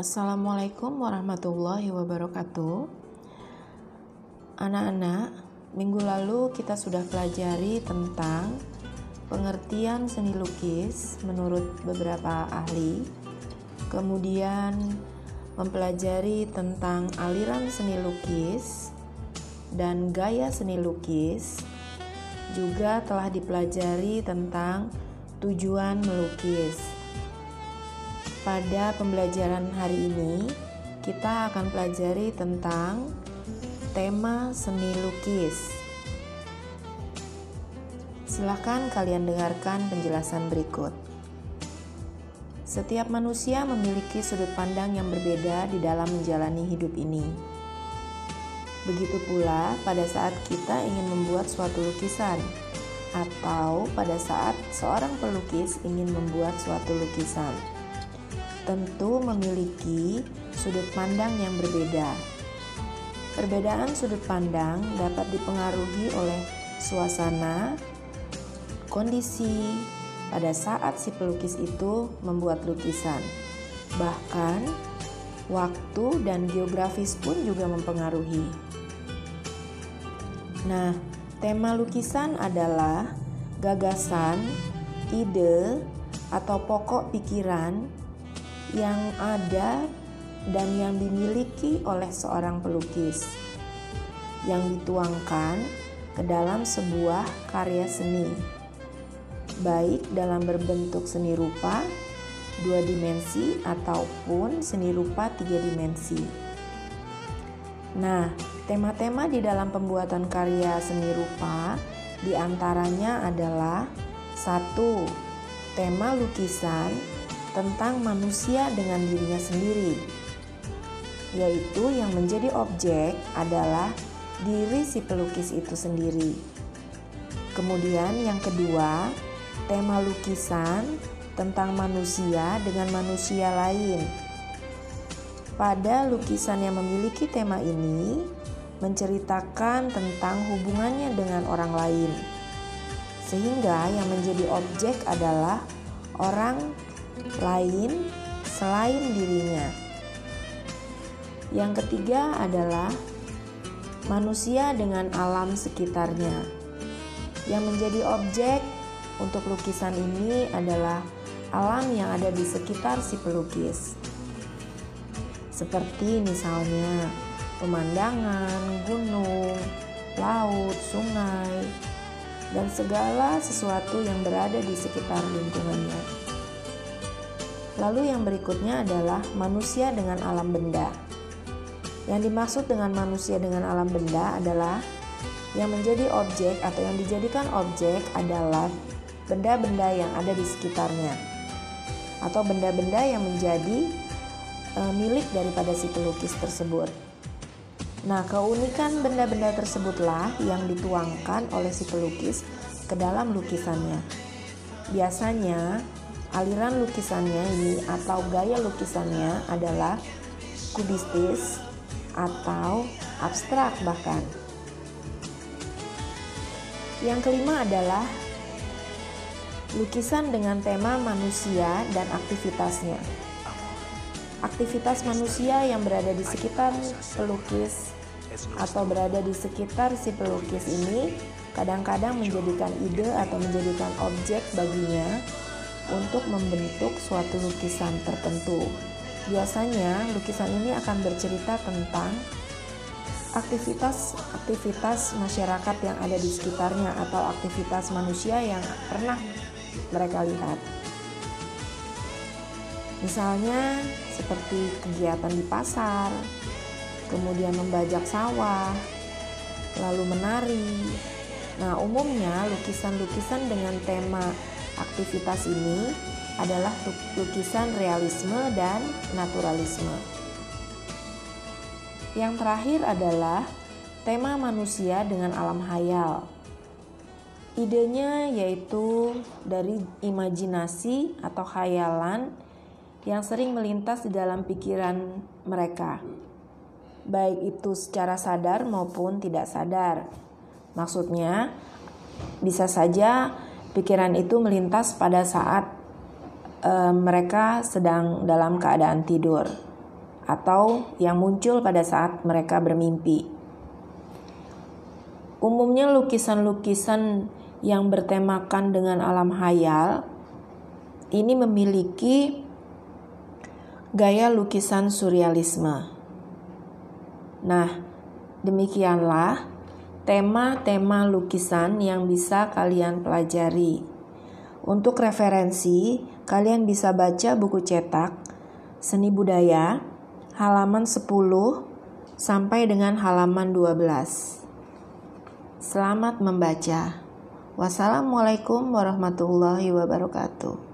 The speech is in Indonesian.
Assalamualaikum warahmatullahi wabarakatuh. Anak-anak, minggu lalu kita sudah pelajari tentang pengertian seni lukis menurut beberapa ahli. Kemudian mempelajari tentang aliran seni lukis dan gaya seni lukis. Juga telah dipelajari tentang tujuan melukis. Pada pembelajaran hari ini, kita akan pelajari tentang tema seni lukis. Silahkan kalian dengarkan penjelasan berikut. Setiap manusia memiliki sudut pandang yang berbeda di dalam menjalani hidup ini. Begitu pula pada saat kita ingin membuat suatu lukisan, atau pada saat seorang pelukis ingin membuat suatu lukisan, tentu memiliki sudut pandang yang berbeda. Perbedaan sudut pandang dapat dipengaruhi oleh suasana, kondisi pada saat si pelukis itu membuat lukisan. Bahkan, waktu dan geografis pun juga mempengaruhi. Nah, tema lukisan adalah gagasan, ide, atau pokok pikiran yang ada dan yang dimiliki oleh seorang pelukis yang dituangkan ke dalam sebuah karya seni, baik dalam berbentuk seni rupa dua dimensi ataupun seni rupa tiga dimensi. Nah, tema-tema di dalam pembuatan karya seni rupa di antaranya adalah satu tema lukisan tentang manusia dengan dirinya sendiri yaitu yang menjadi objek adalah diri si pelukis itu sendiri. Kemudian, yang kedua, tema lukisan tentang manusia dengan manusia lain. Pada lukisan yang memiliki tema ini, menceritakan tentang hubungannya dengan orang lain, sehingga yang menjadi objek adalah orang lain selain dirinya. Yang ketiga adalah manusia dengan alam sekitarnya. Yang menjadi objek untuk lukisan ini adalah alam yang ada di sekitar si pelukis. Seperti misalnya pemandangan, gunung, laut, sungai, dan segala sesuatu yang berada di sekitar lingkungannya. Lalu yang berikutnya adalah manusia dengan alam benda. Yang dimaksud dengan manusia dengan alam benda adalah yang menjadi objek atau yang dijadikan objek adalah benda-benda yang ada di sekitarnya atau benda-benda yang menjadi e, milik daripada si pelukis tersebut. Nah, keunikan benda-benda tersebutlah yang dituangkan oleh si pelukis ke dalam lukisannya. Biasanya, aliran lukisannya ini atau gaya lukisannya adalah kubistis atau abstrak bahkan. Yang kelima adalah lukisan dengan tema manusia dan aktivitasnya. Aktivitas manusia yang berada di sekitar pelukis atau berada di sekitar si pelukis ini kadang-kadang menjadikan ide atau menjadikan objek baginya untuk membentuk suatu lukisan tertentu. Biasanya lukisan ini akan bercerita tentang aktivitas-aktivitas masyarakat yang ada di sekitarnya atau aktivitas manusia yang pernah mereka lihat. Misalnya seperti kegiatan di pasar, kemudian membajak sawah, lalu menari. Nah, umumnya lukisan-lukisan dengan tema aktivitas ini adalah lukisan realisme dan naturalisme. Yang terakhir adalah tema manusia dengan alam hayal. Idenya yaitu dari imajinasi atau khayalan yang sering melintas di dalam pikiran mereka, baik itu secara sadar maupun tidak sadar. Maksudnya, bisa saja pikiran itu melintas pada saat e, mereka sedang dalam keadaan tidur. atau yang muncul pada saat mereka bermimpi. Umumnya lukisan-lukisan yang bertemakan dengan alam hayal ini memiliki gaya lukisan surrealisme. Nah, demikianlah tema-tema lukisan yang bisa kalian pelajari. Untuk referensi, kalian bisa baca buku cetak Seni Budaya halaman 10 sampai dengan halaman 12. Selamat membaca. Wassalamualaikum warahmatullahi wabarakatuh.